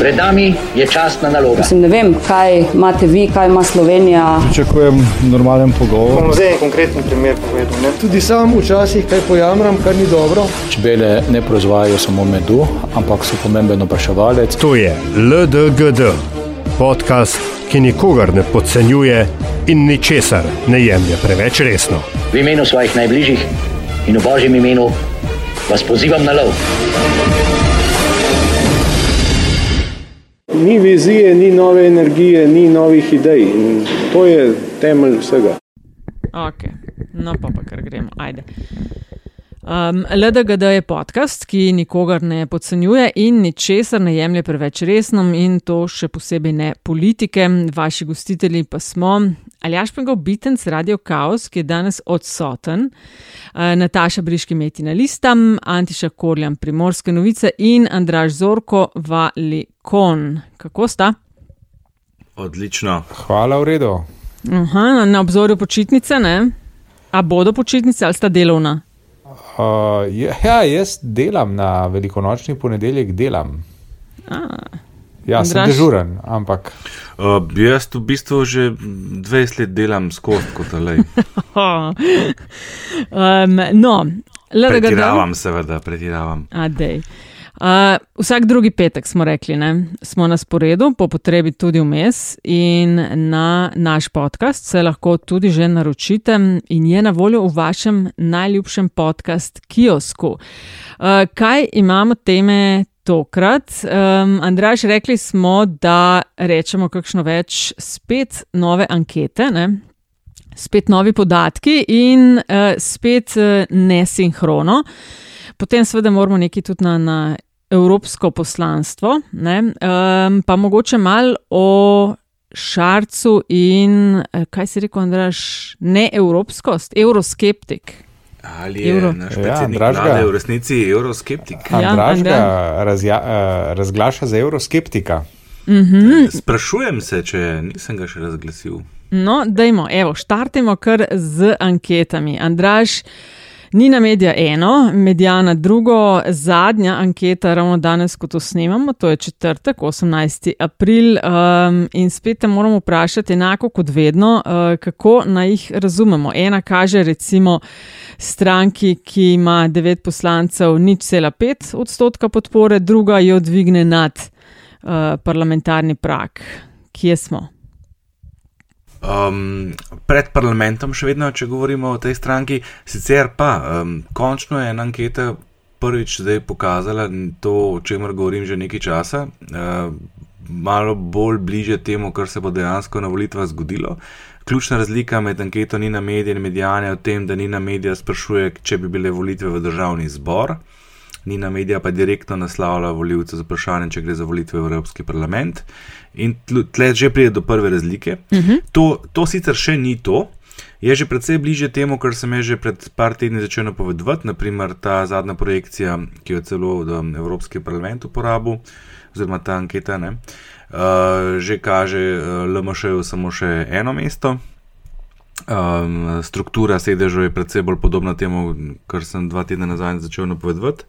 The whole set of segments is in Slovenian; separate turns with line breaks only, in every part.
Pred nami je časna naloga.
Mislim, ne vem, kaj imate vi, kaj ima Slovenija.
Pričakujem normalen pogovor.
Bom zdaj en konkreten primer povedal. Ne?
Tudi sam včasih kaj pojamram, kar ni dobro.
Čebele ne proizvajajo samo medu, ampak so pomemben opraševalec.
To je LDGD, podcast, ki nikogar ne podcenjuje in ničesar ne jemlje preveč resno.
V imenu svojih najbližjih in v božjem imenu vas pozivam na lov.
Ni vizije, ni nove energije, ni novih idej. In to je temelj vsega.
Ok, no pa pa kar gremo, ajde. Um, LDGD je podcast, ki nikogar ne podcenjuje in ničesar ne jemlje preveč resno, in to še posebej ne politike. Vaši gostitelji pa smo Aljaš Pengov Bitenc, Radio Chaos, ki je danes odsoten, uh, Nataša Briški Metina Listam, Antiša Korjan Primorske novice in Andraž Zorko Valikon. Kako sta?
Odlično.
Hvala, v redu.
Aha, na, na obzorju počitnice, ne? A bodo počitnice ali sta delovna?
Uh, ja, jaz delam na velikonočni ponedeljek, delam.
A,
Ja, sem dežuren, ampak
Uh, jaz v bistvu že 20 let delam skozi kot alej.
um, no, LDGD.
Pretiravam, seveda, pretiravam.
Adej. Uh, vsak drugi petek smo rekli, ne? smo na sporedu, po potrebi tudi vmes, in na naš podcast se lahko tudi že naročite, in je na voljo v vašem najljubšem podcast kiosku. Uh, kaj imamo teme tokrat? Um, Andraž, rekli smo, da rečemo kakšno več, spet nove ankete. Ne? spet novi podatki in uh, spet uh, nesinhrono. Potem, seveda, moramo nekaj tudi na, na evropsko poslanstvo, ne? um, pa mogoče malo o Šarcu in eh, kaj si rekel, Andraš, ne evropskost, euroskeptik.
Ali je
Euro.
naš
Ja,
predsednik
ga-
vlade v resnici euroskeptik?
Ja,
Andraž ga
Andrej.
razja, uh, razglaša za euroskeptika.
Mhm.
Sprašujem se, če nisem ga še razglasil.
No, dajmo, evo, štartimo kar z anketami. Andraž, Nina Medija eno, Medijana drugo, zadnja anketa, ravno danes, ko to snemamo, to je četrtek, 18. april. Um, in spet te moramo vprašati, enako kot vedno, uh, kako naj jih razumemo. Ena kaže, recimo, stranki, ki ima 9 poslancev, nič cela 5 odstotka podpore, druga jo dvigne nad uh, parlamentarni prak. Kje smo?
Um, pred parlamentom, še vedno, če govorimo o tej stranki, sicer pa um, končno je ena anketa prvič zdaj pokazala to, o čemer govorim že nekaj časa, uh, malo bolj bliže temu, kar se bo dejansko na volitvah zgodilo. Ključna razlika med anketo Nina Medija in Medijane je v tem, da Nina Medija sprašuje, če bi bile volitve v državni zbor. Nina Medija pa direktno naslavlja voljivce z vprašanjem, če gre za volitve v Evropski parlament. In tle že pride do prve razlike. Uh -huh. to, to sicer še ni to, je že precej bliže temu, kar sem že pred par tedni začel napovedovati, naprimer ta zadnja projekcija, ki jo je celo um, Evropski parlament uporabil, oziroma ta anketa, ne, uh, že kaže uh, LMŠ-ju samo še eno mesto. Um, struktura sedežev je precej bolj podobna temu, kar sem dva tedna nazaj začel napovedovati.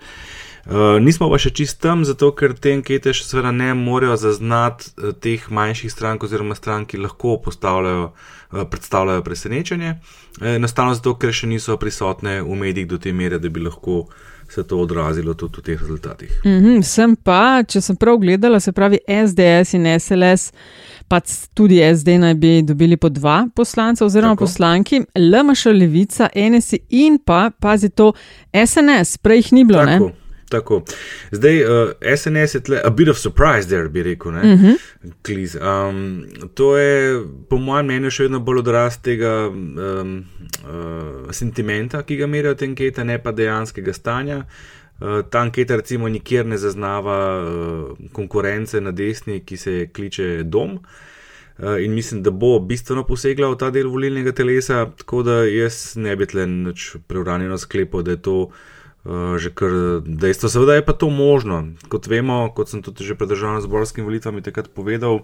Uh, nismo pa še čist tam, zato ker te ankete še seveda ne morejo zaznati uh, teh manjših strank oziroma strank, ki lahko postavljajo, uh, predstavljajo presenečenje. Uh, Enostavno zato, ker še niso prisotne v medijih do te mere, da bi lahko se to odrazilo tudi v teh rezultatih.
Mhm, sem pa, če sem prav gledala, se pravi SDS in SLS, pa tudi SD naj bi dobili po dva poslanca oziroma
Tako.
poslanki, LMŠ, Levica, NSI in pa, pazi to, SNS, prej jih ni bilo, ne?
Tako. Zdaj, uh, SNS je tle, a bit of surprise, there bi rekel.
Mhm.
Uh -huh. Kliz, um, to je, po mojem mnenju, še vedno bolj odraz tega um, uh, sentimenta, ki ga merijo te ankete, ne pa dejanskega stanja. Uh, ta anketa, recimo, nikjer ne zaznava uh, konkurence na desni, ki se kliče Dom. Uh, in mislim, da bo bistveno posegla v ta del volilnega telesa, tako da jaz ne bi tle nič preuranjeno sklepal, da je to uh, že kar dejstvo. Seveda je pa to možno. Kot vemo, kot sem tudi že pred državno-zborskim volitvami takrat povedal,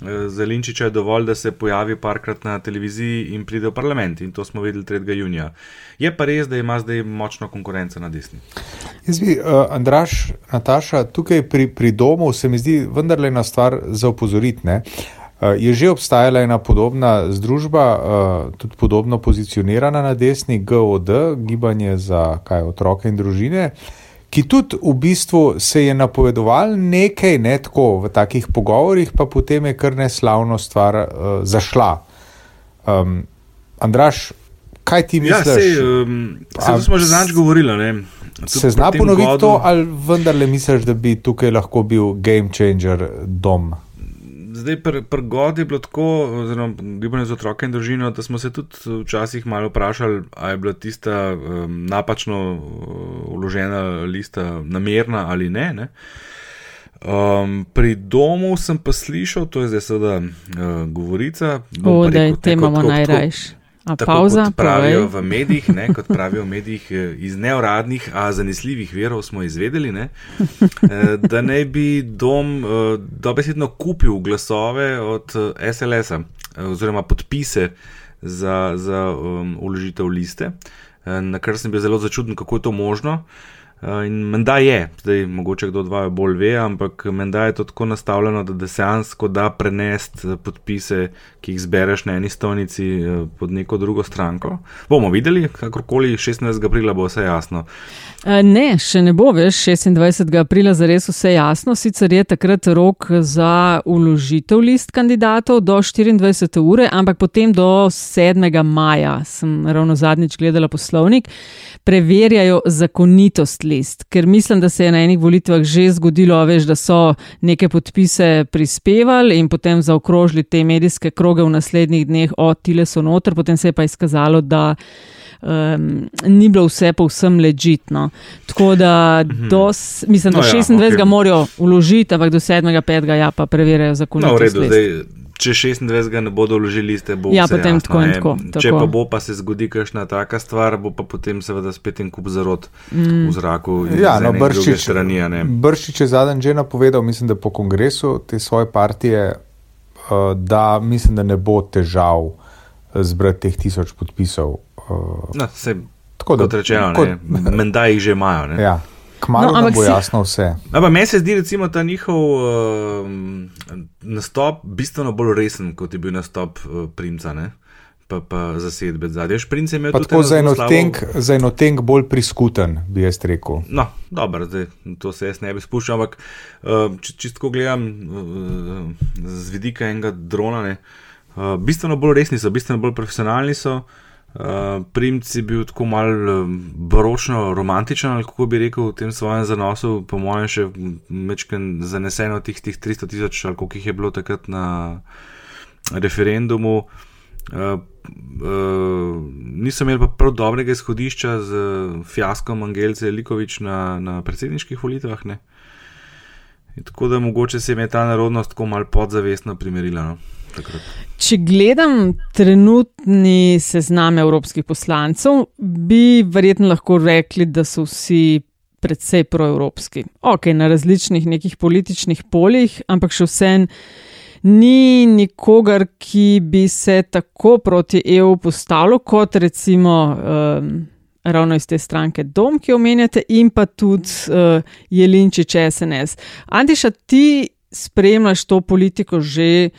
Eh, Za Linčiča je dovolj, da se pojavi parkrat na televiziji in pride v parlament. In to smo videli 3. junija. Je pa res, da ima zdaj močno konkurenco na desni.
Jaz bi, uh, Andraš, Nataša, tukaj pri, pri domu se mi zdi vendarle ena stvar za opozoriti. Uh, Je že obstajala ena podobna združba, uh, tudi podobno pozicionirana na desni, GOD, Gibanje za kaj, otroke in družine, ki tudi v bistvu se je napovedoval nekaj, ne tako v takih pogovorih, pa potem je kar neslavno stvar uh, zašla. Um, Andraš, kaj ti
Ja,
misliš?
sej, um, sej, smo že zadnjič govorili.
Se zna ponoviti
godu-
to, ali vendarle misliš, da bi tukaj lahko bil game changer dom?
Zdaj, pri pr God je bilo tako, oziroma gibanje za otroke in družino, da smo se tudi včasih malo vprašali, ali je bila tista um, napačno uh, vložena lista namerna ali ne. ne. Um, pri domu sem pa slišal, to je zdaj seveda uh, govorica.
O, da
rekel,
te
ne, kot-
imamo
kot-
najrajš. A
Tako
pauza,
kot pravijo
povej.
v medijih, ne, kot pravijo v medijih eh, iz neuradnih, a zanesljivih verov smo izvedeli, ne, eh, da naj bi dom eh, dobesedno kupil glasove od SLS-a oziroma podpise za, za um, uložitev liste, na kar sem bil zelo začuden, kako je to možno. Eh, In menda je, zdaj mogoče kdo od vaju bolj ve, ampak menda je to tako nastavljeno, da dejansko da prenesti eh, podpise, ki jih zbereš na eni stolnici eh, pod neko drugo stranko. Bomo videli, kakorkoli 16. aprila bo vse jasno.
Ne, še ne bo več 26. aprila za res vse jasno. Sicer je takrat rok za uložitev list kandidatov do 24. ure, ampak potem do 7. maja, sem ravno zadnjič gledala poslovnik, preverjajo zakonitost list. Ker mislim, da se je na enih volitvah že zgodilo, veš, da so neke podpise prispevali in potem zaokrožili te medijske kroge v naslednjih dneh, o tile so noter, potem se je pa izkazalo, da um, ni bilo vse povsem ležitno. Tako da, do, s- mislim, do
No ja,
26.
okej.
morajo vložiti, ampak do 7. 5. ja pa preverjajo
No, v redu, zdaj, če 26. ne bodo vložili liste, bo
Ja, potem
jasno,
tako in
ne.
tako,
Če
tako.
pa bo, pa se zgodi kakšna taka stvar, bo pa potem seveda spet en kup zarod mm. v zraku.
Ja,
z
no, Brščič,
strani. a ne.
Brščič je zadnjič že napovedal, mislim, da po kongresu te svoje partije, uh, da mislim, da ne bo težav eh, zbrati teh tisoč podpisov. Uh,
No, se,
tako
kot rečeno,
kot,
ne, menda jih že imajo. Ne.
ja, kmalo
No,
no,
ampak
bo
si-
jasno vse.
Ampak meni se zdi, recimo, ta njihov uh, nastop bistveno bolj resen, kot je bil nastop uh, Primca, ne? pa, pa zasedbe zadnje. Šprince je imel
Pa
tudi
tako za
zelo
eno
slabo-
tenk, za eno tenk bolj priskuten, bi jaz rekel.
No, dobro, zdaj, to se jaz ne bi spuščal, ampak uh, če čisto gledam uh, z vidika enega drona, ne, uh, bistveno bolj resni so, bistveno bolj profesionalni so. Uh, Primci je bil tako malo um, baročno romantičen, ali kako bi rekel, v tem svojem zanosu, po mojem, še mečken zanesen od tih, tih 300 tisoč, ali koliko jih je bilo takrat na referendumu. Uh, uh, niso imeli pa prav dobrega izhodišča z fiaskom Angelce Likovič na, na predsedniških volitvah. ne. In tako da mogoče se je ta narodnost tako malo podzavestno primerila. No, takrat.
Če gledam trenutni seznam evropskih poslancev, bi verjetno lahko rekli, da so vsi predvsej proevropski. Ok, na različnih nekih političnih poljih, ampak še vsem ni nikogar, ki bi se tako proti EU postavil, kot recimo um, ravno iz te stranke Dom, ki omenjate, in pa tudi uh, Jelinčič SNS. Antiša, ti spremljaš to politiko že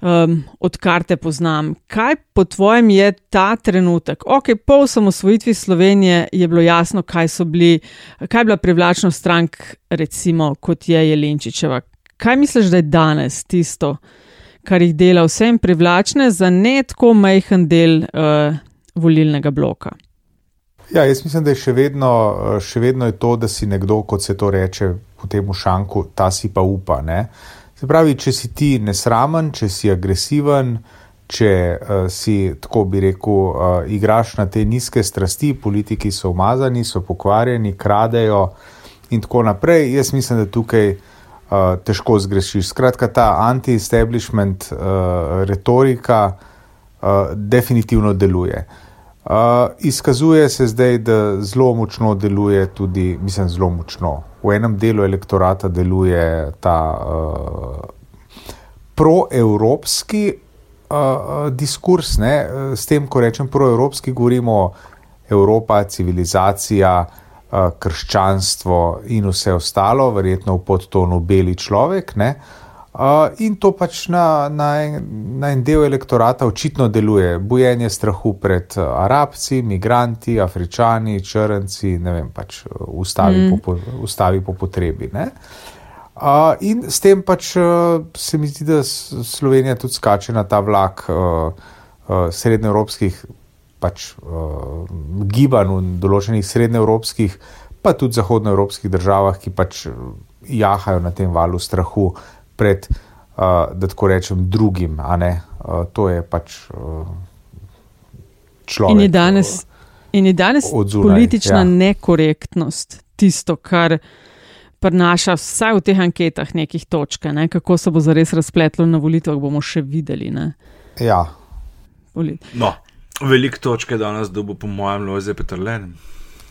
um, odkar te poznam. Kaj po tvojem je ta trenutek? Ok, po osamosvojitvi Slovenije je bilo jasno, kaj, bili, kaj je bila privlačnost strank, recimo kot je Jelinčičeva. Kaj misliš, da je danes tisto, kar jih dela vsem privlačne za ne tako majhen del uh, volilnega bloka?
Ja, jaz mislim, da je še vedno, eh, še vedno je to, da si nekdo, kot se to reče v tem šanku, ta si pa upa. Ne? Se pravi, če si ti nesramen, če si agresiven, če uh, si, tako bi rekel, uh, igraš na te nizke strasti, politiki so umazani, so pokvarjeni, kradejo in tako naprej, jaz mislim, da tukaj uh, težko zgrešiš. Skratka, ta anti-establishment uh, retorika uh, definitivno deluje. Uh, izkazuje se zdaj, da zelo močno deluje tudi, mislim, zelo močno. V enem delu elektorata deluje ta uh, proevropski uh, diskurs. Ne? S tem, ko rečem proevropski, govorimo Evropa, civilizacija, uh, krščanstvo in vse ostalo, verjetno v podtonu beli človek. Ne? Uh, in to pač na, na, en, na en del elektorata očitno deluje. Bojenje strahu pred arabci, migranti, afričani, črnci, ne vem, pač ustavi, mm. po, ustavi po potrebi. Uh, Uh, in s tem pač uh, se mi zdi, da Slovenija tudi skače na ta vlak uh, uh, srednjeevropskih pač, uh, gibanj v določenih srednjeevropskih, pa tudi zahodnoevropskih državah, ki pač jahajo na tem valu strahu pred, uh, da tako rečem, drugim. Uh, to je pač uh, človek.
In je danes, in je danes odzunaj, politična ja. nekorektnost tisto, kar prinaša vsaj v teh anketah nekih točk, ne? kako se bo zares razpletlo na volitvah, bomo še videli. Ne?
Ja.
No, veliko točke danes dobo, po mojem, Lojze Petrlen.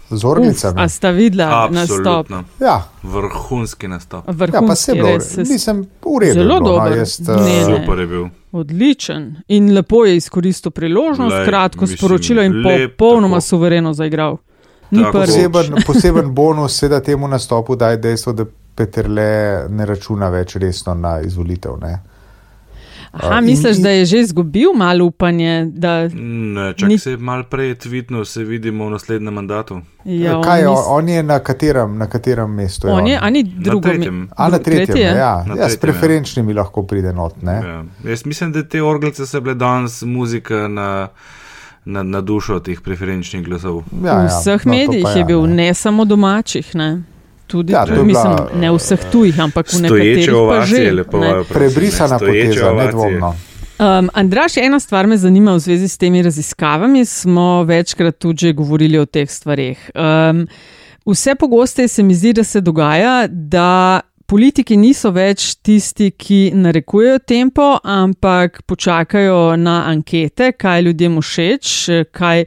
Z ornicami.
A sta videla nastop?
Ja.
Vrhunski nastop.
Vrhunski, ja, pa se
bilo, nisem uredil. Zelo
no, dober.
Jaz,
uh, ne, ne. Super je bil.
Odličen in lepo je izkoristil priložnost, Lej, kratko mislim, sporočilo in popolnoma suvereno zaigral.
Poseben, poseben bonus seveda temu nastopu daje dejstvo, da Peter Le ne računa več resno na izvolitev. Ne?
Aha, misliš, in, da je že izgubil malo upanje?
Ne, čak ni... se malo prej tvitno, se vidimo v naslednjem mandatu.
Ja, Kaj je, on je na katerem, na katerem mestu?
On je, ani drugo
mesto.
A na tretjem, tretje? ja. Na ja, s preferenčnimi ja. lahko pride not. Ja.
Jaz mislim, da te orglice se bile danes muzika na na, na dušo teh preferenčnih glasov.
Ja, v ja. vseh no, medijih je, je bil, ne. ne samo domačih. Ne. Tudi, ja, tudi mislim, bila, ne vseh tujih, ampak v nekaterih pa že.
Lepo, ne. Prebrisana poteza, nedvomno.
Um, Andraš, ena stvar me zanima v zvezi s temi raziskavami. Smo večkrat tudi govorili o teh stvarih. Um, vse pogosteje se mi zdi, da se dogaja, da politiki niso več tisti, ki narekujejo tempo, ampak počakajo na ankete, kaj ljudem všeč, kaj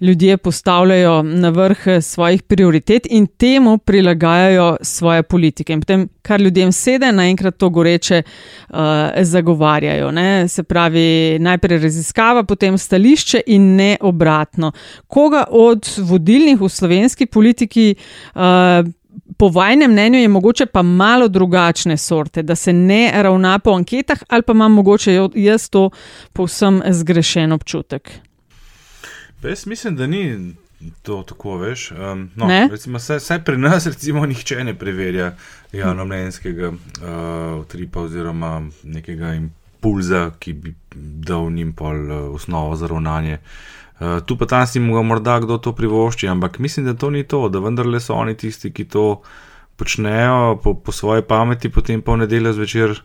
ljudje postavljajo na vrh svojih prioritet in temu prilagajajo svoje politike. In potem, kar ljudem sede, naenkrat to goreče uh, zagovarjajo. Ne? Se pravi, najprej raziskava, potem stališče in ne obratno. Koga od vodilnih v slovenski politiki uh, po vajnem mnenju je mogoče pa malo drugačne sorte, da se ne ravna po anketah, ali pa imam mogoče jaz to povsem zgrešen občutek.
Jaz mislim, da ni to tako, veš. Um, no, recimo, saj, saj pri nas, recimo, nihče ne preverja javnomnenjskega uh, tripa oziroma nekega impulza, ki bi dal njim pol uh, osnovo za ravnanje. Uh, Uh, tu pa tam si mu morda kdo to privošči, ampak mislim, da to ni to, da vendarle so oni tisti, ki to počnejo po, po svoji pameti, potem pa v nedeljo zvečer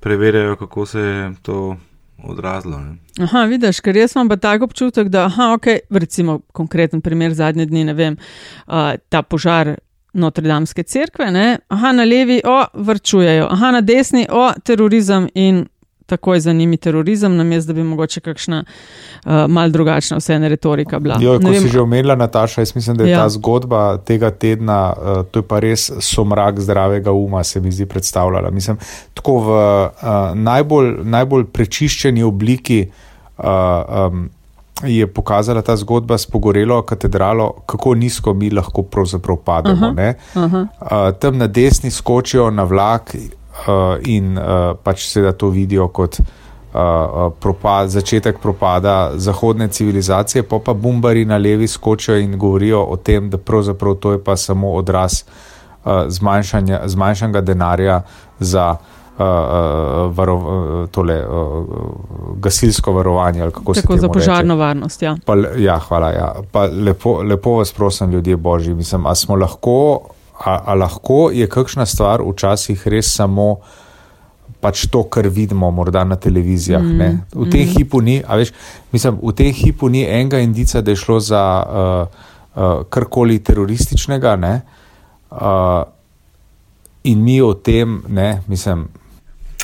preverjajo, kako se je to odrazilo. Ne?
Aha, vidiš, ker jaz imam pa tako občutek, da, aha, ok, recimo konkreten primer zadnje dni, ne vem, uh, ta požar. Notre-Dameske cerkve, ne? aha, na levi, o, vrčujejo, aha, na desni, o, terorizem in takoj za njimi terorizem, namesto da bi mogoče kakšna uh, mal drugačna vseeno retorika bila.
Jo, ko vem, si že omenila, Nataša, jaz mislim, da je ja. ta zgodba tega tedna, uh, to je pa res somrak zdravega uma, se mi zdi predstavljala. Mislim, tako v uh, najbolj, najbolj prečiščeni obliki. Uh, um, Je pokazala ta zgodba s pogorelo katedralo, kako nizko mi lahko pravzaprav pademo. Uh -huh, uh -huh. uh, tam na desni skočijo na vlak, uh, in uh, pač seveda to vidijo kot uh, propad, začetek propada zahodne civilizacije, pa pa bumbari na levi skočijo in govorijo o tem, da pravzaprav to je pa samo odraz uh, zmanjšanega denarja za. Uh, uh, varo, uh, tole, uh, gasilsko varovanje.
Tako za požarno reče. varnost. Ja.
Pa, ja, hvala. Ja. Lepo, lepo vas prosim, ljudje božji. Mislim, a smo lahko a, a lahko je kakšna stvar včasih res samo pač to, kar vidimo, morda na televizijah. Mm, v tem mm. hipu ni, veš, mislim, v tem hipu ni enega indica, da je šlo za uh, uh, karkoli terorističnega. Uh, in mi o tem, ne, mislim.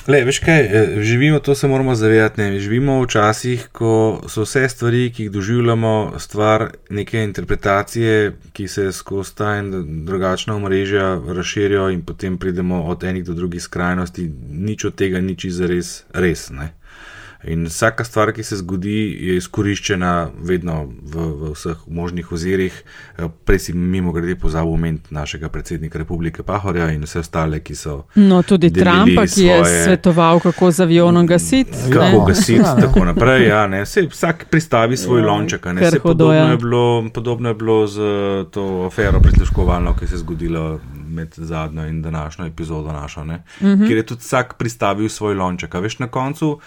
Le, veš kaj, eh, živimo, to se moramo zavedati. Ne? Živimo v časih, ko so vse stvari, ki jih doživljamo, stvar neke interpretacije, ki se skozi ta in drugačna omrežja razširijo, in potem pridemo od enih do drugih skrajnosti. Nič od tega ni čisto res. res ne? In vsaka stvar, ki se zgodi, je izkoriščena vedno v, v vseh možnih ozirih. Eh, prej si mimo grede pozabil omeniti našega predsednika republike Pahorja in vse ostale, ki so.
No, tudi Trumpa, ki je svetoval, kako z avionom gasiti.
Kako gasiti, ja, tako naprej. Ja, Vse, vsak pristavi svoj ja, lonček. Podobno, ja. podobno je bilo z to afero prisluškovalno, ki se je zgodilo. Med zadnjo in današnjo epizodo našo, uh mhm. -huh. kjer je tudi vsak pristavil svoj lonček. A veš, na koncu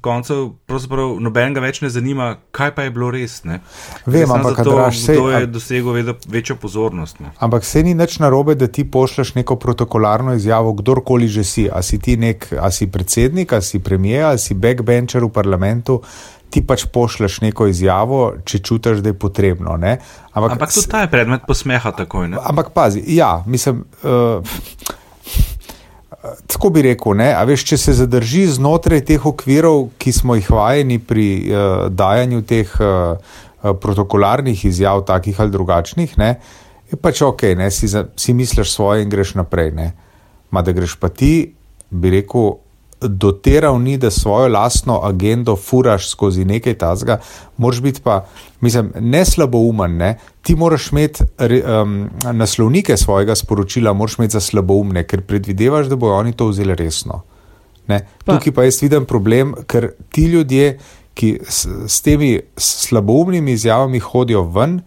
koncu pravzaprav nobenega več ne zanima, kaj pa je bilo res. Ne?
Vem, ampak to,
se, kdo je dosegel vedo, večjo pozornost. Ne?
Ampak se ni nič narobe, da ti pošleš neko protokolarno izjavo, kdorkoli že si. A si ti nek, a si predsednik, a si premijer, a si backbencher v parlamentu. Ti pač pošleš neko izjavo, če čutiš, da je potrebno.
Ampak, ampak tudi ta je predmet posmeha, tako je.
Ampak pazi, ja, mislim. Uh, tako bi rekel, ne, veš, če se zadrži znotraj teh okvirov, ki smo jih vajeni pri uh, dajanju teh uh, protokolarnih izjav, takih ali drugačnih, ne, je pač ok, ne, si, si misliš svoje in greš naprej. Ne. Ma da greš pa ti, bi rekel, do te ravni, da svojo lastno agendo furaš skozi nekaj tazga, moraš biti pa, mislim, ne slaboumen, ne? ti moraš imeti um, naslovnike svojega sporočila, moraš imeti za slaboumne, ker predvidevaš, da bojo oni to vzeli resno. Pa. Tukaj pa jaz vidim problem, ker ti ljudje, ki s, s temi slaboumnimi izjavami hodijo ven,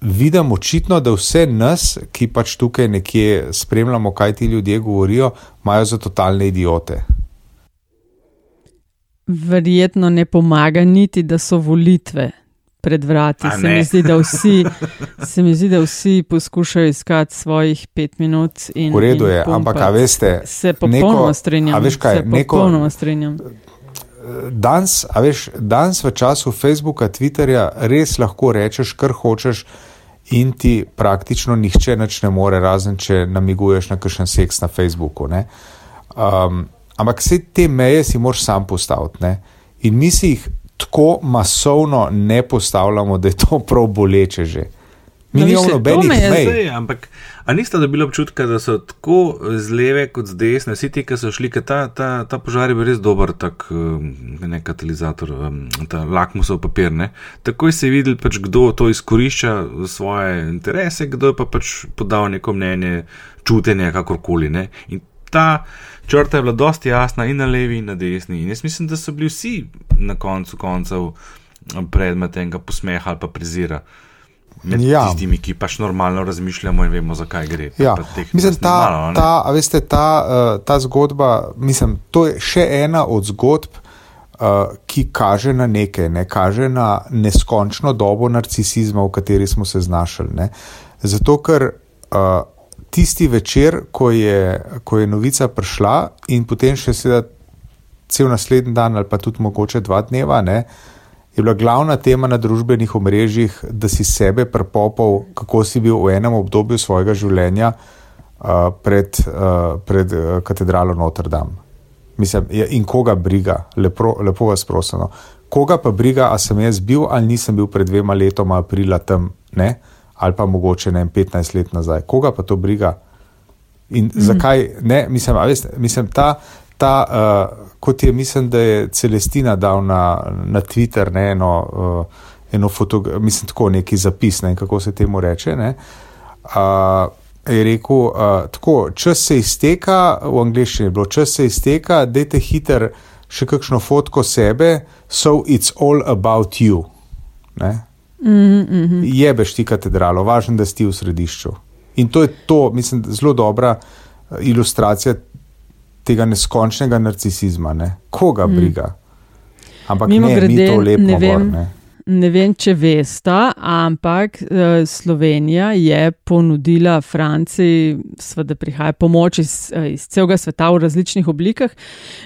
vidim očitno, da vse nas, ki pač tukaj nekje spremljamo, kaj ti ljudje govorijo, imajo za totalne idiote.
Verjetno ne pomaga niti, da so volitve pred vrati. Se mi, zdi, vsi, se mi zdi, da vsi poskušajo iskati svojih pet minut. In,
v redu je, ampak a veste,
se popolnoma strinjam. A veš kaj, se neko, popolnoma strinjam.
Danes, veš, danes v času Facebooka, Twitterja, res lahko rečeš, kar hočeš, in ti praktično nihče več ne more, razen če namiguješ na kakšen seks na Facebooku. Um, ampak vse te meje si moraš sam postaviti. Ne? In mi si jih tako masovno ne postavljamo, da je to prav boleče že. Mi no, nimamo nobenih mej.
Ampak. A niste dobili občutka, da so tako z leve kot z desne, vsi ti, ki so šli, da ta, ta, ta požar je bil res dober, tak, um, ne katalizator, um, ta lakmusov papir. Ne? Takoj se je videl, pač, kdo to izkorišča za svoje interese, kdo je pa pač podal neko mnenje, čutenje, kakorkoli. Ne? In ta črta je bila dosti jasna in na levi, in na desni. In jaz mislim, da so bili vsi na koncu koncev predmet enega posmeha ali pa prezira med ja. tistimi, ki pač normalno razmišljamo in vemo, zakaj gre.
Ja. Mislim, ta, malo, ta, veste, ta, uh, ta zgodba, mislim, to je še ena od zgodb, uh, ki kaže na nekaj, ne kaže na neskončno dobo narcisizma, v kateri smo se znašli. Ne. Zato, ker uh, tisti večer, ko je, ko je novica prišla, in potem še sedaj cel naslednji dan, ali pa tudi mogoče dva dneva, ne, uh, je bila glavna tema na družbenih omrežjih, da si sebe prepopal, kako si bil v enem obdobju svojega življenja uh, pred, uh, pred uh, katedralo Notre Dame. Mislim, in koga briga, lepo, lepo vas prosim. No. Koga pa briga, a sem jaz bil ali nisem bil pred dvema letoma, aprila tam, ne? ali pa mogoče ne 15 let nazaj. Koga pa to briga? In mm. zakaj ne? Mislim, veste, mislim ta, ta uh, kot je, mislim, da je Celestina dal na, na Twitter ne, eno, uh, eno fotografijo, mislim, tako neki zapis, ne, kako se temu reče. Ne, uh, je rekel, uh, tako, čas se izteka, v angliščini je bilo, čas se izteka, dajte hiter še kakšno fotko sebe, so it's all about you. Ne.
Mm -hmm.
Jebeš ti katedralo, važno, da si v središču. In to je to, mislim, zelo dobra ilustracija tega neskončnega narcisizma, ne? koga mm. briga. Ampak Mimo ne, grede, mi to lepo ne vem. Gor, ne?
Ne vem, če veste, ampak uh, Slovenija je ponudila Franciji, da prihaja pomoč iz, uh, iz celega sveta v različnih oblikah.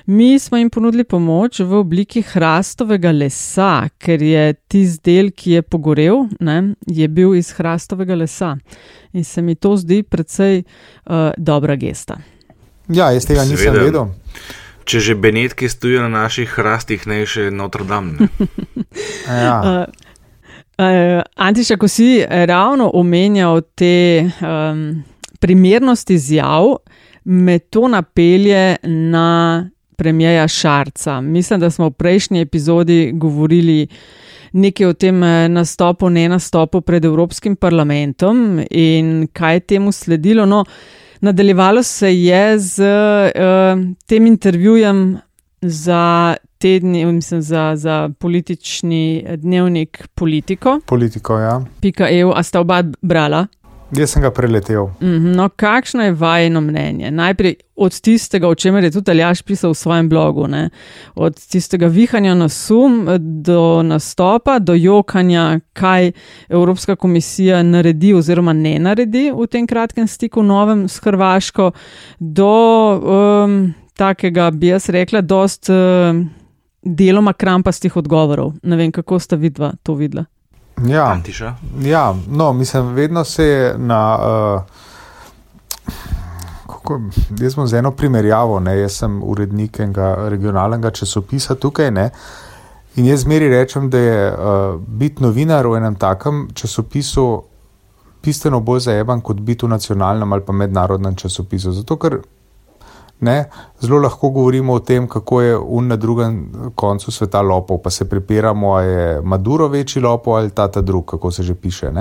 Mi smo jim ponudili pomoč v obliki hrastovega lesa, ker je tisti del, ki je pogorel, ne, je bil iz hrastovega lesa. In se mi to zdi precej uh, dobra gesta.
Ja, jaz tega nisem vedel.
Če že Benetke stojijo na naših hrastih, ne še Notre Dame.
Ja.
Uh, uh, Antiša, ko si ravno omenjal te um, primernosti izjav, me to napelje na premijeja Šarca. Mislim, da smo v prejšnji epizodi govorili nekaj o tem eh, nastopu, ne nastopu pred Evropskim parlamentom in kaj je temu sledilo. No, nadaljevalo se je z uh, tem intervjujem za tedni, mislim, za, za politični dnevnik Politiko.
Politiko, ja.
Pika EU, a sta oba brala?
Jaz sem ga preletel.
No, kakšno je vajeno mnenje? Najprej od tistega, o čemer je tudi Aljaš pisal v svojem blogu, ne? od tistega vihanja na sum do nastopa, do jokanja, kaj Evropska komisija naredi oziroma ne naredi v tem kratkem stiku novem s Hrvaško, do um, takega, bi jaz rekla, dost um, deloma krampastih odgovorov. Ne vem, kako sta vidva to videla.
Ja,
Antiša.
ja, no, mislim, vedno se je na. Uh, kako, jaz sem z eno primerjavo, ne, jaz sem urednik enega regionalnega časopisa tukaj. Ne, in jaz zmeri rečem, da je uh, biti novinar v enem takem časopisu bistveno bolj zajeban kot biti v nacionalnem ali pa mednarodnem časopisu. Zato, ker Ne? Zelo lahko govorimo o tem, kako je un na drugem koncu sveta lopov, pa se pripiramo, ali je Maduro večji lopov ali ta ta drug, kako se že piše.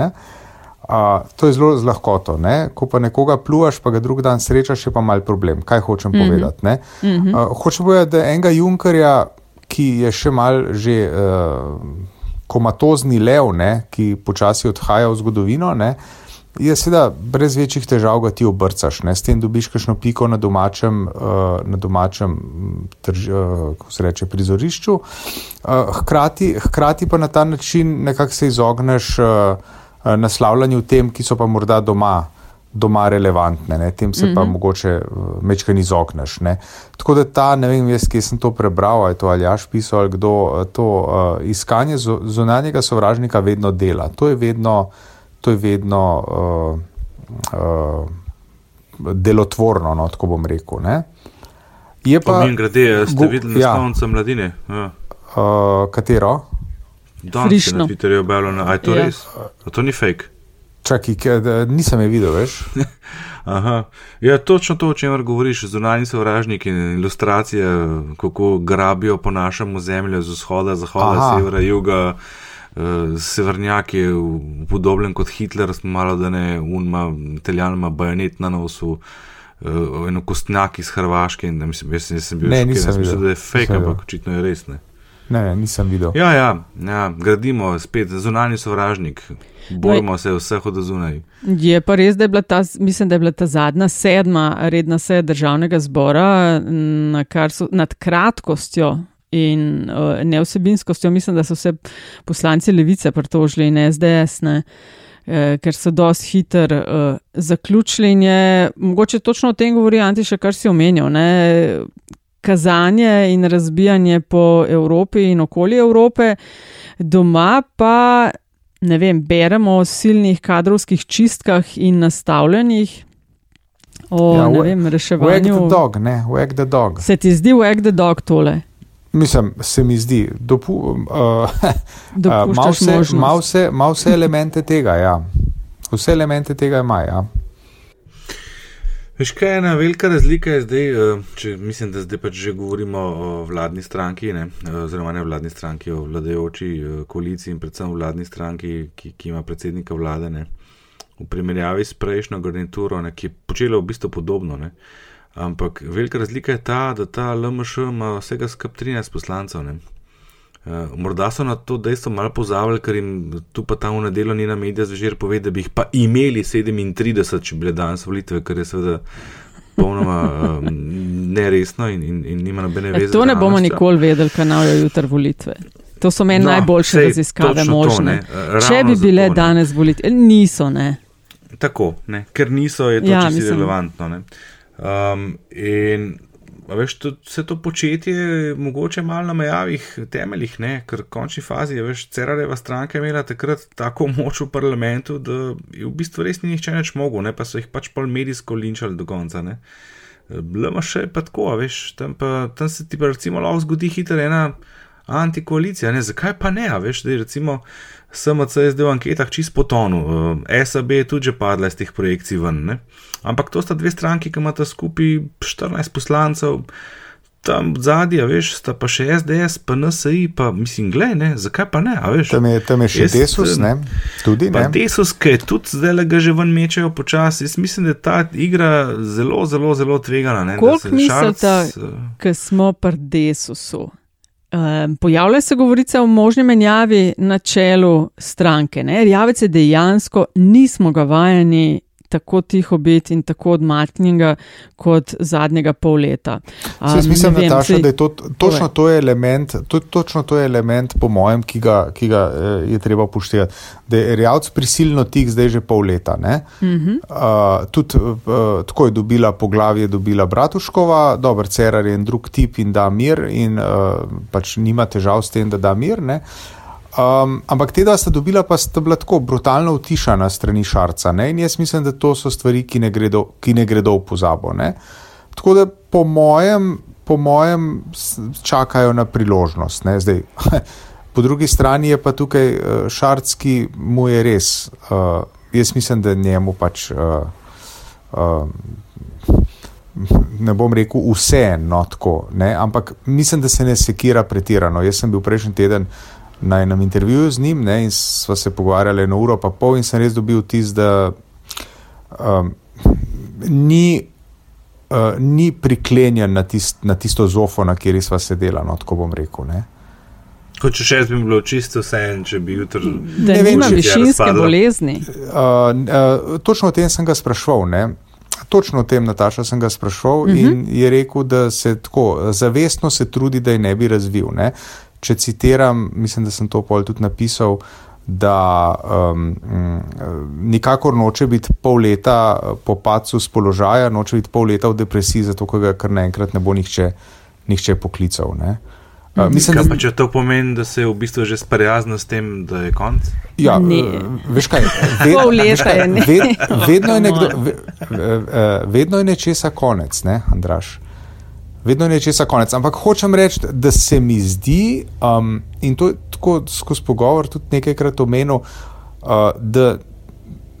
A, to je zelo z lahkoto. Ne? Ko pa nekoga pluvaš, pa ga drug dan srečaš, je pa mal problem. Kaj hočem mm -hmm. povedati? Mm -hmm. A, hočem povedati, da enega Junkerja, ki je še mal že uh, komatozni lev, ne? ki počasi odhaja v zgodovino. Ne? Je seveda brez večjih težav, da ti obrcaš, ne? s tem dobiš kakšno piko na domačem, uh, na domačem trž, uh, se reče, prizorišču. Uh, hkrati, hkrati pa na ta način nekako se izogneš uh, naslavljanju tem, ki so pa morda doma, doma relevantne, ne? tem se mm -hmm. pa
Mhm.
mogoče uh, mečkaj izogneš. Ne? Tako da ta, ne vem, jaz, kje sem to prebral, ali to Aljaš pisal, ali kdo uh, to uh, iskanje zunanjega sovražnika vedno dela. To je vedno to je vedno uh, uh, delotvorno, no, tako bom rekel. Ne. Je
Pa, Min grede, ste videli
ja.
naslovnico mladine? Ja.
uh, katero?
Danes je na Twitterju objavljeno, a je to
Ja.
res? A to ni fake.
Čakaj, da- nisem je videl, veš.
Aha. Ja, točno to, o čemer govoriš, zunanji sovražniki in ilustracije, kako grabijo po našem ozemlju z vzhoda, zahoda,
Aha.
severa, juga. Uh, severnjak je podoben kot Hitler, smo malo da ne, unma, italijan ima bajonet na nosu, uh, eno kostnjak iz Hrvaške. Da mislim, jaz, jaz sem bil
Ne,
šokiran, sem mislil,
videl.
da je fake,
Nisem
ampak očitno je res. Ne.
Ne, ne, nisem videl.
Ja, ja, ja, gradimo spet zunanji sovražnik, borimo se vseh od zunaj.
Je pa res, da je bila ta, mislim, da je bila ta zadnja sedma redna seja državnega zbora na kar so, nad kratkostjo in uh, neosebinskostjo. Mislim, da so se poslanci levice pritožili in SDS, ne, eh, ker so dosti hiter uh, zaključili in je mogoče točno o tem govori Antiša, kar si omenjal. Ne, Kazanje in razbijanje po Evropi in okoli Evrope, doma pa ne vem, beremo o silnih kadrovskih čistkah in nastavljanjih, o
Ja,
ne vem,
Wag
reševanju.
the dog, ne, wag the dog.
Se ti zdi wag the dog tole?
Mislim, se mi zdi, dopu, uh, uh,
Dopuščaš
mal vse, mal vse, mal vse elemente tega, ja. Vse elemente tega ima, ja.
Veš, kaj je ena velika razlika je zdaj, eh, če mislim, da zdaj pač že govorimo o vladni stranki, ne, oziroma ne vladni stranki, o vladajoči koaliciji in predvsem vladni stranki, ki, ki ima predsednika vlade, ne, v primerjavi s prejšnjo garnituro, ne, ki je počela v bistvu podobno. Ne. Ampak velika razlika je ta, da ta LMŠ ima vsega skup 13 poslancev. Ne. Uh, morda so na to dejstvo malo pozabili, ker jim tu pa tam v nedeljo njena medija zvečer pove, da bi jih pa imeli 37, če bi bile danes volitve, kar je seveda popolnoma um, neresno in, in, in nima nobene
E,
veze.
to
z
ne bomo nikoli vedeli, kaj naj jutri volitve. To so meni
No,
najboljše
sej,
raziskave
to,
možne.
ne, ravno
Če bi bile
ne.
danes volitve, niso, ne.
Tako, ne, ker niso, je to
Ja,
čisto
mislim.
relevantno. ne. Um, in veš, to, vse to početje je mogoče malo na mejavih temeljih, ne? ker v končni fazi je veš, Cerareva stranka imela takrat tako moč v parlamentu, da je v bistvu res ni nihče več mogel, ne? pa so jih pač pol medijsko linčali do konca. Ne? LMŠ je pa tako, veš, tam, pa, tam se ti pa recimo lahko zgodi hitro ena antikoalicija, ne, zakaj pa ne, veš, da je recimo SMC zdaj v anketah čist potonu, uh, SAB je tudi že padla iz teh projekcij ven, ne. Ampak to sta dve stranki, ki imata skupaj 14 poslancev, tam zadnji, veš, sta pa še SDS, pa NSI, pa mislim, gled, ne, zakaj pa ne, a veš.
Tam je, tam je še
Jaz,
Desus, ne? Tudi,
Pa
ne?
Desus, ki je tudi zdaj le ga že ven mečejo počasi, jaz mislim, da je ta igra zelo, zelo, zelo tvegana. ne, da
Koliko
se
mislite,
Šarc, eh,
smo pri Desusu. Um, pojavlja se govorica o možni menjavi na čelu stranke. Ne? Rjavec je dejansko nismo ga vajeni tako tiho biti in tako odmaknjenega kot zadnjega pol leta.
Um, Jaz mislim,
ne vem,
Nataša,
saj-
da je to, točno to je element, to, točno to je element, po mojem, ki ga, ki ga eh, je treba upoštevati. Da je Rjavc prisilno tih zdaj že pol leta. Uh -huh. uh, tudi uh, tako je dobila poglavje, dobila Bratuškova, dober Cerar je en drug tip in da mir in uh, pač nima težav s tem, da da mir. Ne? Um, ampak te dva sta dobila, pa sta bila tako brutalno utišana strani Šarca. Ne? In jaz mislim, da to so stvari, ki ne gredo, ki ne gredo v pozabo. Ne? Tako da po mojem, po mojem čakajo na priložnost. Ne? Zdaj, po drugi strani je pa tukaj uh, Šarc, ki mu je res, uh, jaz mislim, da njemu pač. Uh, uh, Ne bom rekel vse, no tako, ne, ampak mislim, da se ne sekira pretirano. Jaz sem bil prejšnji teden na enem intervjuju z njim ne, in sva se pogovarjali eno uro pa pol in sem res dobil tis, da um, ni, uh, ni priklenjen na, tist, na tisto zofo, na kateri sva sedela, no tako bom rekel. Ne.
Kot če še jaz bi bilo čisto vse, če bi jutri.
Da
Ne vem,
nima
če
je
višinske bolezni.
Uh, uh, točno o tem sem ga sprašval. Ne? Točno o tem, Nataša, sem ga sprašval uh -huh. in je rekel, da se tako zavestno se trudi, da je ne bi razvil. Ne? Če citiram, mislim, da sem to pol tudi napisal, da um, mm, nikakor noče biti pol leta po pacu z položaja, noče biti pol leta v depresiji, zato ker ga kar naenkrat ne bo nihče, nihče poklical. Ne? Uh, mislim,
Kaj
da,
pa če to pomeni, da se je v bistvu že sprijaznil s tem, da je konc?
Ja,
Ne.
eh, veš kaj,
leta
veš kaj, ved, vedno, je nekdo, ve, eh, vedno je nečesa konec, ne, Andraš. Vedno je nečesa konec. Ampak hočem reči, da se mi zdi, um, in to je tako skozi pogovor tudi nekajkrat omenil, uh, da,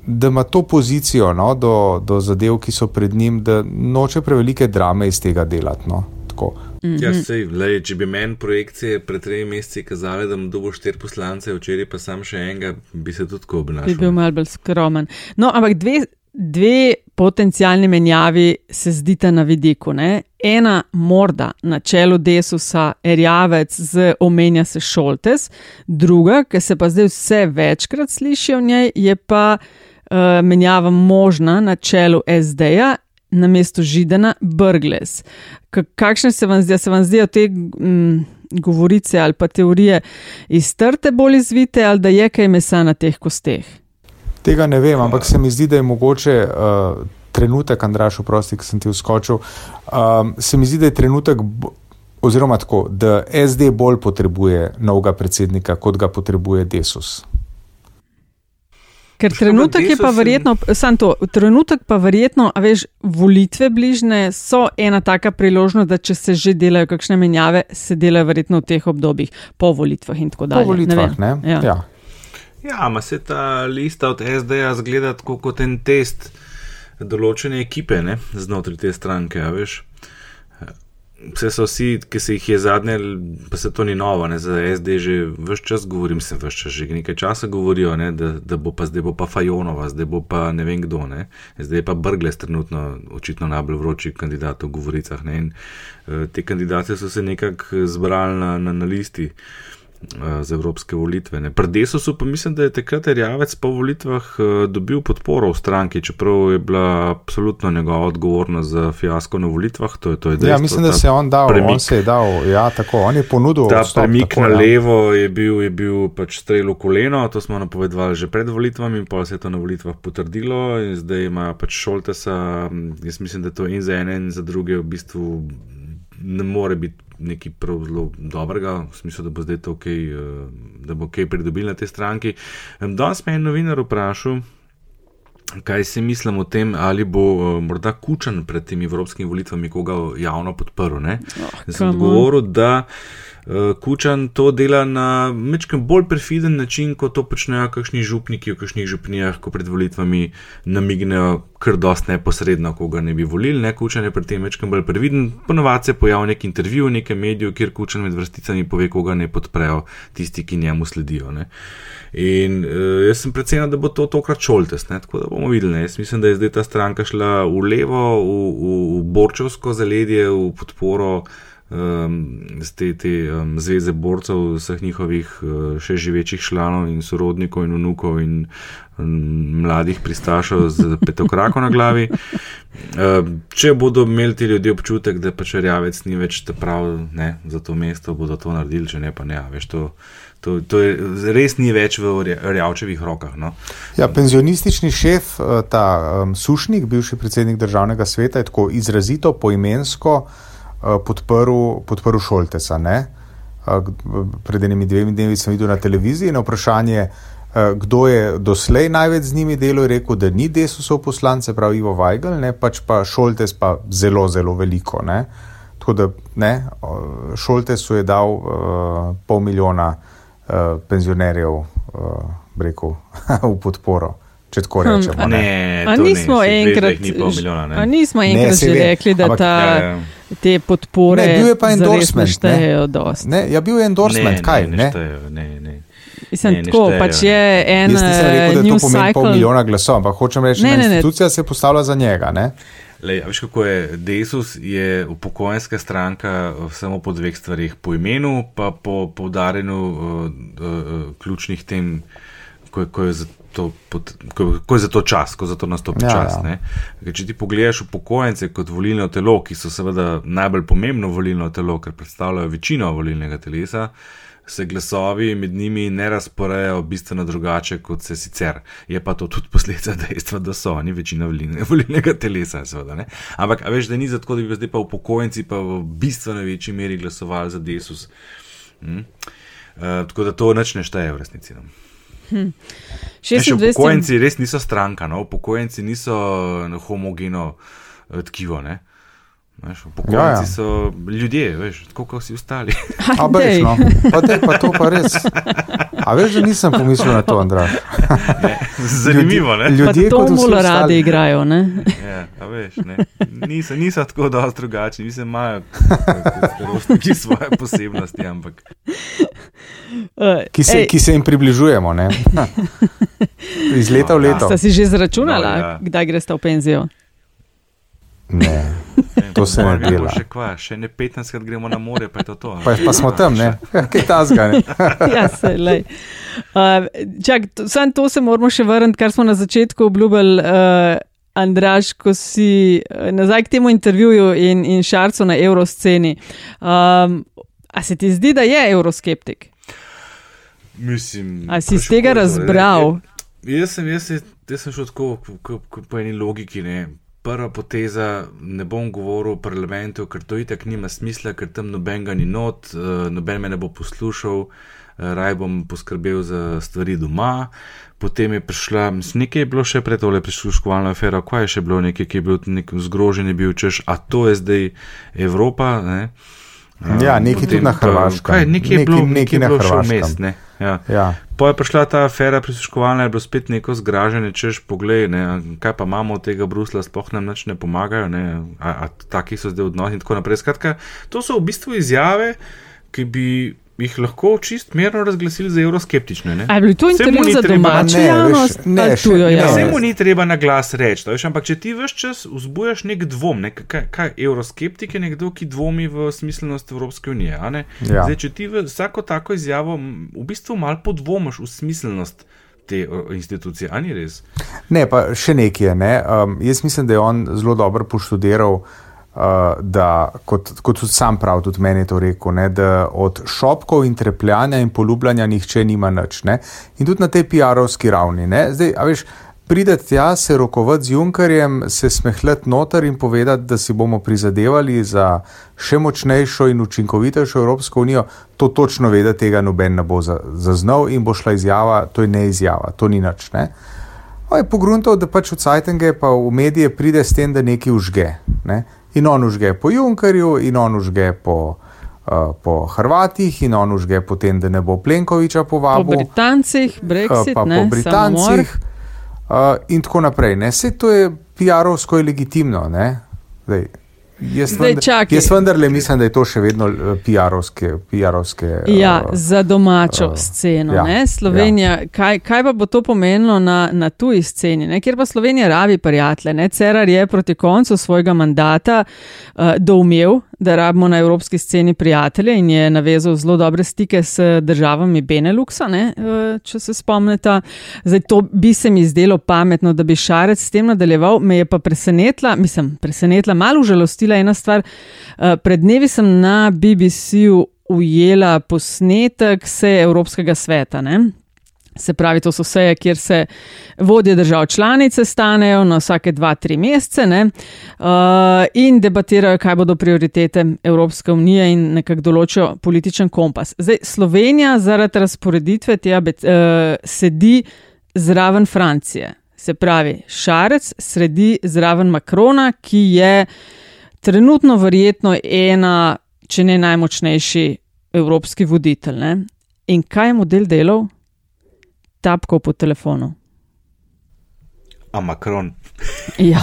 da ima to pozicijo no, do, do zadev, ki so pred njim, da noče prevelike drame iz tega delati. No, tako.
Mm -hmm. Ja, sej, lej, če bi meni projekcije pred tremi meseci kazale, da bom dobil štiri poslance, včeraj pa sam še enega, bi se tudi tako
Bi
obnašal.
bil malo bolj skromen. No, ampak dve, dve potencijalni menjavi se zdita na vidiku. Ne? Ena, morda na čelu Desusa, Erjavec, z omenja se Šoltes, druga, ki se pa zdaj vse večkrat sliši o njej, je pa uh, menjava možna na čelu SD-ja. Na mesto Židana, Brgles. K kakšne se vam zdijo? Se vam zdijo te mm, govorice ali pa teorije iz trte bolj izvite, ali da je kaj mesa na teh kosteh?
Tega ne vem, ampak se mi zdi, da je mogoče uh, trenutek, Andraš, oprosti, ki sem ti vskočil. Um, se mi zdi, da je trenutek, oziroma tako, da SD bolj potrebuje novega predsednika, kot ga potrebuje Desus.
Ker trenutek je pa verjetno, samo to, trenutek pa verjetno, a veš, volitve bližne so ena taka priložnost, da če se že delajo kakšne menjave, se delajo verjetno v teh obdobjih, po volitvah in tako
Po
dalje.
volitvah, ne?
Ja.
Ja.
Ja, ima se ta lista od SD-ja zgleda tako kot en test določene ekipe ne, znotraj te stranke. a Veš. Vse so vsi, ki se jih je zadnje, pa se to ni novo, ne, za SD že vse čas govorim, se vse čas že nekaj časa govorijo, ne, da, da bo pa zdaj bo pa Fajonova, zdaj bo pa ne vem kdo, ne. zdaj je pa Brgles trenutno očitno najbolj vroči kandidat v govoricah. Ne, in, uh, te kandidate so se nekako zbrali na, na, na listi uh, za evropske volitve. Ne. Pri Desusu pa mislim, da je takrat Rjavec po volitvah uh, dobil podporo v stranki, čeprav je bila absolutno njegova odgovornost za fiasko na volitvah. To je, to je dejstvo,
ja, mislim, da se je on dal,
premik.
on se je dal, ja, tako, on je ponudil.
Ta
odstop,
premik
tako,
na
ja.
levo je bil, je bil pač strel v koleno, to smo napovedovali že pred volitvami, in pa se je to na volitvah potrdilo. In zdaj ima pač Šoltesa, jaz mislim, da to in za ene, in za druge v bistvu ne more biti nekaj prav zelo dobrega, v smislu, da bo zdaj to kaj, eh, da bo kaj pridobil na tej stranki. Danes me je novinar vprašal. kaj si mislim o tem, ali bo uh, morda kučan pred temi evropskimi volitvami koga javno podprl. Oh, Sem govoril, da kučan to dela na mečkem bolj perfiden način, kot to počnejo kakšni župniki v kakšnih župnijah, ko pred volitvami namignejo kar dost neposredno, koga ne bi volili. Ne, kučan je pri tem mečkem bolj previden. Ponovadi se pojavi nek intervju v nekem mediju, kjer kučan med vrsticami pove, koga ne podprejo tisti, ki njemu sledijo. Ne. In uh, jaz sem predvsem, da bo to tokrat šoltes, ne? tako da bomo videli. Jaz mislim, da je zdaj ta stranka šla v levo, v, v, v borčevsko zaledje, v podporo um, te, te um, zveze borcev, vseh njihovih uh, še živečih članov in sorodnikov in vnukov in um, mladih pristašov z petokrako na glavi. Uh, če bodo imeli ti ljudje občutek, da pač rjavec ni več prav ne, za to mesto, bodo to naredili, če ne pa ne. Veš, to, To, to je, res ni več v rjavčevih rokah. No.
Ja, penzionistični šef, eh, ta um, Sušnik, bivši predsednik državnega sveta, je tako izrazito poimensko uh, podprl, podprl Šoltesa. Uh, pred enimi dvemi dnevi sem videl na televiziji na vprašanje, uh, kdo je doslej največ z njimi delal, je rekel, da ni desusov poslance, pravi Ivo Weigl, ne, pač pa Šoltes pa zelo, zelo veliko. Ne. Tako da ne, Šoltesu je dal uh, pol milijona uh, penzionerjev uh, rekel, v podporo. Če tako hm, rečemo.
Hm, ne, ne
nismo
ne,
enkrat,
milijona,
ne. nismo enkrat že rekli, da ta, ja, ja. te podpore
ne, bil je pa endorsement.
Štejejo dosti.
Ne, ja, bil je endorsement,
ne,
kaj?
Ne, ne, štejo, ne, ne.
Mislim, ne, tako, pač je en.
Jaz nisem rekel, da to pomeni pol milijona glasov, ampak hočem reči, da institucija se je postavila za njega. Ne?
Lej, veš, kako je Desus, je upokojenska stranka eh, samo po dveh stvarih, po imenu, pa po poudarjanju uh, uh, ključnih tem, ko, ko, je to, pot, ko, ko je za to čas, ko za to nastopi ja, čas. Ja. Če ti pogledaš upokojence kot volilno telo, ki so seveda najbolj pomembno volilno telo, ker predstavljajo večino volilnega telesa, se glasovi med njimi ne razporejajo bistveno drugače, kot se sicer. Je pa to tudi posledica dejstva, da so oni večina volilnega telesa. Seveda, Ampak veš, da ni zato, da bi zdaj pa upokojenci pa v bistveno večji meri glasovali za desus. Hm? Uh, tako da to neč ne šteje v resnici. No. Hm. Upokojenci res niso stranka, no? upokojenci niso homogeno uh, tkivo. Ne? Pokojnici ja, ja. so ljudje, veš, tako kot vsi ostali.
Ampak, no, pa te pa to pa res. A veš, že nisem pomislil na to, Andrej.
Zanimivo, ne?
Ljudje, to zelo radi igrajo, ne?
Ja, veš, ne. Niso, niso tako dosti drugačni, mislim, imajo ki svoje posebnosti, ampak.
Ki se, ki se jim približujemo, ne? Iz leta v leto.
Ste si že zračunala, no, ja. kdaj greste v penzijo?
Ne. To se ne dela.
Še, kva, še ne 15, krat gremo na more, pa je to. to
pa, pa smo tam, ne? kaj ta zgane.
ja, se, uh, čak, to, sam to se moramo še vrniti, kar smo na začetku obljubili. Uh, Andraš, ko si uh, nazaj k temu intervjuju in, in šarcu na evrosceni. Um, a se ti zdi, da je euroskeptik?
Mislim.
A si iz tega razbral?
Jaz sem, jaz, jaz sem šel tako po eni logiki. Ne prva poteza, ne bom govoril o parlamentu, ker to itak nima smisla, ker tam noben ga ni not, uh, noben me ne bo poslušal, uh, raj bom poskrbel za stvari doma. Potem je prišla, nekaj je bilo še pred tole prisluškovalno afero, kaj je še bilo, nekaj, ki je bil nek zgrožen, je bil češ, a to je zdaj Evropa. Ne?
Ja, nekaj tudi na Hrvaškem.
Nekaj je bilo, nekaj je bilo še vmes. Ne? Ja. Ja. Po je prišla ta afera prisluškovalna, je bilo spet neko zgražanje, češ pogled, ne? kaj pa imamo od tega Brusla, sploh nam nič ne pomagajo, ne? a, a taki so zdaj odnosi in tako naprej. Skratka, to so v bistvu izjave, ki bi jih lahko čist mirno razglasili za euroskeptične.
Ali je to intervju za domačo javnost? Ne, ne,
še,
ne, ne. mu ni treba na glas reči, veš, ampak če ti veš čas vzbujaš nek dvom, ne, kaj, kaj euroskeptik je nekdo, ki dvomi v smiselnost Evropske unije. Ja. Zdaj, če ti vsako tako izjavo v bistvu mal podvomiš v smiselnost. Te institucije, ali ni res?
Ne, pa še nekaj. Ne? Um, jaz mislim, da je on zelo dobro poštudiral Uh, da, kot, kot sam prav, tudi meni je to rekel, ne, da od šopkov in trepljanja in poljubljanja nihče nima nič. Ne. In tudi na tej PR-ovski ravni. Zdaj, veš, prideti tja, se rokovati z Junkerjem, se smehljati noter in povedati, da si bomo prizadevali za še močnejšo in učinkovitejšo Evropsko unijo, to točno ve, da tega noben ne bo zaznal in bo šla izjava, to je ne izjava, to ni nič. Ne. On je pogruntal, da pač v Cajtenge pa v medije pride s tem, da nekaj užge. Ne? In on užge po Junkerju, in on užge po, uh, po Hrvatih, in on užge po tem, da ne bo Plenkoviča
Po
povabil.
Britancih, Brexit,
pa
ne,
po Britancih. Uh, in tako naprej. Ne? Vse to je PR-ovsko legitimno. ne. Zdaj, jaz,
Zdaj,
vendar, jaz vendarle mislim, da je to še vedno eh, PR-ovske. PR-ovske
Ja,
uh,
za domačo
uh,
sceno.
ja,
Ja, Slovenija, ja. kaj, kaj pa bo to pomenilo na, na tuji sceni, ne? kjer pa Slovenija rabi prijatelje. Ne? Cerar je proti koncu svojega mandata uh, doumel, da rabimo na evropski sceni prijatelje in je navezal zelo dobre stike s državami Beneluxa, ne? Uh, če se spomnite. Zdaj, to bi se mi zdelo pametno, da bi Šarec s tem nadaljeval. Me je pa presenetila, mislim, presenetila, malo užalostila ena stvar. Uh, pred dnevi sem na BBC-ju ujela posnetek seje Evropskega sveta. Ne? Se pravi, to so seje, kjer se vodje držav članice stanejo na vsake dva, tri mesece ne? uh, in debatirajo, kaj bodo prioritete Evropske unije in nekako določijo političen kompas. Zdaj, Slovenija zaradi razporeditve tega uh, sedi zraven Francije. Se pravi, Šarec sredi zraven Makrona, ki je trenutno verjetno ena, če ne najmočnejši evropski voditelj. Ne? In kaj je model delal? Tapko po telefonu.
A Macron.
Ja.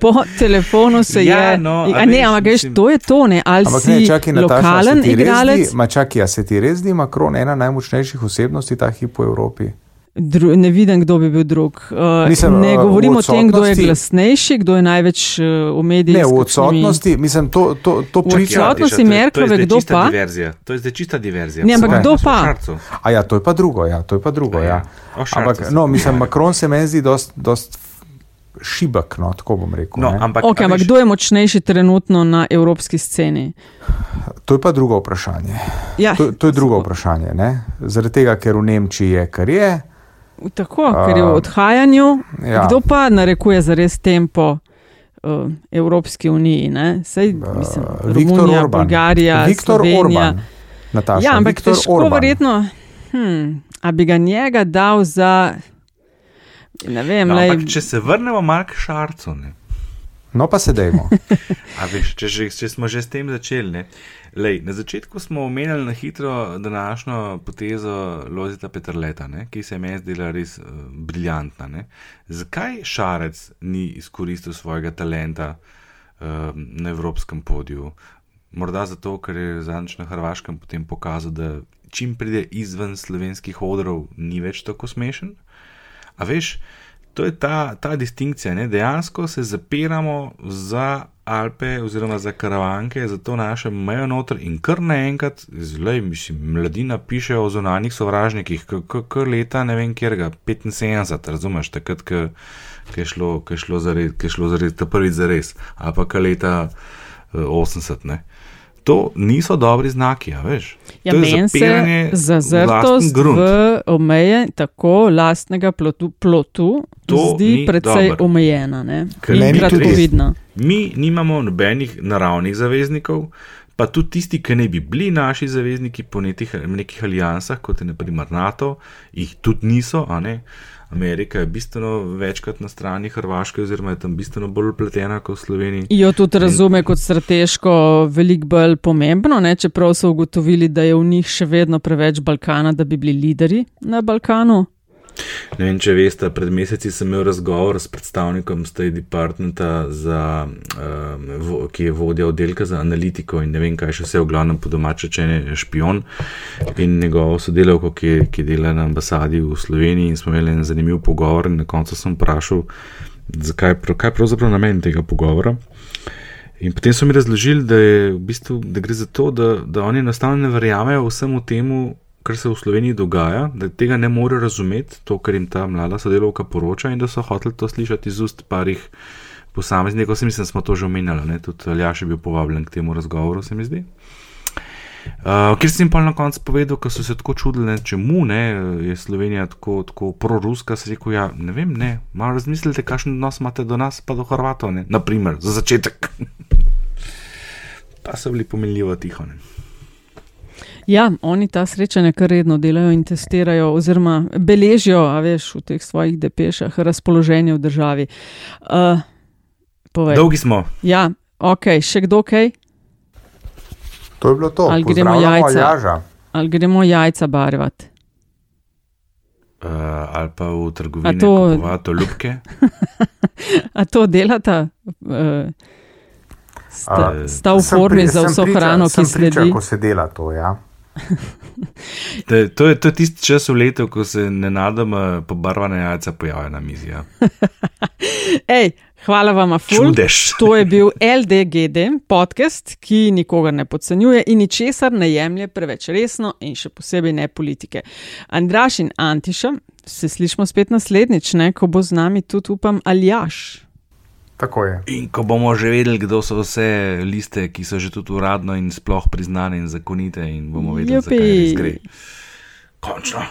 po telefonu se
Ja,
je.
no, a
a ne, ampak
mislim-
to je to, ne? ali
Ampak
si
ne, čakaj, Nataša, a
lokalen
res
igralec.
Zdi, ma čakaj, a se ti res zdi Macron ena najmočnejših osebnosti ta hip v Evropi?
Dru, ne vidim, kdo bi bil drug. Uh,
Mislim,
ne
uh,
govorim
v
o tem, kdo je
odsotnosti-
glasnejši, kdo je največ uh, v medijih.
Ne, v odsotnosti, mislim, to, to, to
V
priča.
odsotnosti
je- to je
Merklove, kdo
čista
pa?
Diverzija. To je zdaj čista diverzija.
Ne, ampak
Vse
kdo pa?
A ja, to je pa drugo, ja, to je pa drugo.
Ja,
Ja.
Šarcu
Ampak, no, mislim. Macron se meni zdi dost, dost šibek, no, tako bom rekel.
No,
ne.
ampak,
Okay,
a
ampak kdo je močnejši trenutno na evropski sceni?
To je pa drugo vprašanje.
Ja,
To, to je drugo vprašanje. Ne? Zaradi tega, ker v Nemčiji je, kar je.
Tako, ker je v odhajanju.
ja.
Kdo pa narekuje za res tempo uh, Evropski uniji? ne? Sej, mislim,
Uh, Viktor
Romunija,
Orban.
Bolgarija,
Viktor
Slovenija.
Orban. Nataša,
Ja, ampak
Viktor
težko
Orban.
verjetno. Hm, a bi ga njega dal za. Ne vem,
No,
lej,
ampak, če se vrnemo malo k Šarcu. Ne?
No, pa sedajmo.
A veš, če, že, če smo že s tem začeli. Ne? Lej, na začetku smo omenjali na hitro današnjo potezo Lozita Petrleta, ne? ki se meni zdela res uh, briljantna. Ne? Zakaj Šarec ni izkoristil svojega talenta uh, na evropskem podiju? Morda zato, ker je zadnjič na Hrvaškem potem pokazal, da čim pride izven slovenskih odrov, ni več tako smešen. A veš, to je ta, ta distinkcija. Ne? Dejansko se zapiramo za Alpe oziroma za karavanke, za to naše mejo noter in kar naenkrat, zelo mislim, mladina piše o zunanjih sovražnikih, kar leta ne vem kjer ga, 75, razumeš, takrat, ko je šlo, šlo za res, ko je šlo za res, ta prvi za res, ali pa kar leta eh, 80. Ne? To niso dobri znaki, a veš.
ja, meni se zazrtost v omeje tako lastnega plotu, plotu
To
zdi precej
dobro.
omejena ne? In kratkovidna.
Mi nimamo nobenih naravnih zaveznikov, pa tudi tisti, ki ne bi bili naši zavezniki po nekih, nekih alijansah, kot je naprimer NATO, jih tudi niso. a ne. Amerika je bistveno večkrat na strani Hrvaške, oziroma je tam bistveno bolj upletena kot v Sloveniji.
Jo tudi razume kot strateško veliko bolj pomembno, ne? čeprav so ugotovili, da je v njih še vedno preveč Balkana, da bi bili lideri na Balkanu.
Ne vem, če veste, pred meseci sem imel razgovor s predstavnikom State Departmenta, za, um, vo, ki je vodja oddelka za analitiko in ne vem, kaj še vse, v glavnem po domače rečeno špion in njegovo sodelavko, ki, ki dela na ambasadi v Sloveniji in smo imeli en zanimiv pogovor in na koncu sem vprašal, zakaj, kaj je pravzaprav namen tega pogovora. In potem so mi razložili, da, je v bistvu, da gre za to, da, da oni enostavno ne verjamejo vsemu temu, kar se v Sloveniji dogaja, da tega ne morejo razumeti, to, kar jim ta mlada sodelovka poroča, in da so hoteli to slišati iz ust parih posameznikov. Se mislim, da smo to že omenjali, tudi Aljaš je bil povabljen k temu razgovoru, se mi zdi. Uh, Ker sem pa na koncu povedal, ker so se tako čudili, ne, čemu ne, je Slovenija tako, tako proruska, se rekel, ja, ne vem, ne, malo razmislite, kakšen odnos imate do nas, pa do Hrvatov, ne, naprimer, za začetek. pa so bili pomenljivo tiho. Ne.
Ja, oni ta srečanja kar redno delajo in testirajo, oziroma beležijo, a veš, v teh svojih depešah razpoloženje v državi. Uh, povej.
Dolgi smo.
Ja, ok, še kdo kaj?
To je bilo to.
Ali gremo jajca? Ali gremo jajca barvati?
Uh, ali pa v trgovini
A to-
kupovati ljubke.
A to delata? Uh, sta, sta v formi
pri-
za vso
priča-
hrano, ki
priča,
sledi.
Ko se dela to, ja.
To je, to je, to je tisti čas v letu, ko se nenadoma pobarvane jajca pojavljajo na mizi. Ja.
Ej, hvala vam, Ful.
Čudež.
To je bil LDGD podcast, ki nikogar ne podcenjuje in ničesar ne jemlje preveč resno, in še posebej ne politike. Andraš in Antiša, se slišmo spet naslednjič, ne, ko bo z nami tudi, upam, Aljaš.
Tako je.
In ko bomo že vedeli, kdo so vse liste, ki so že tudi uradno in sploh priznane in zakonite, in bomo vedeli, zakaj
Jupi.
res gre. Končno.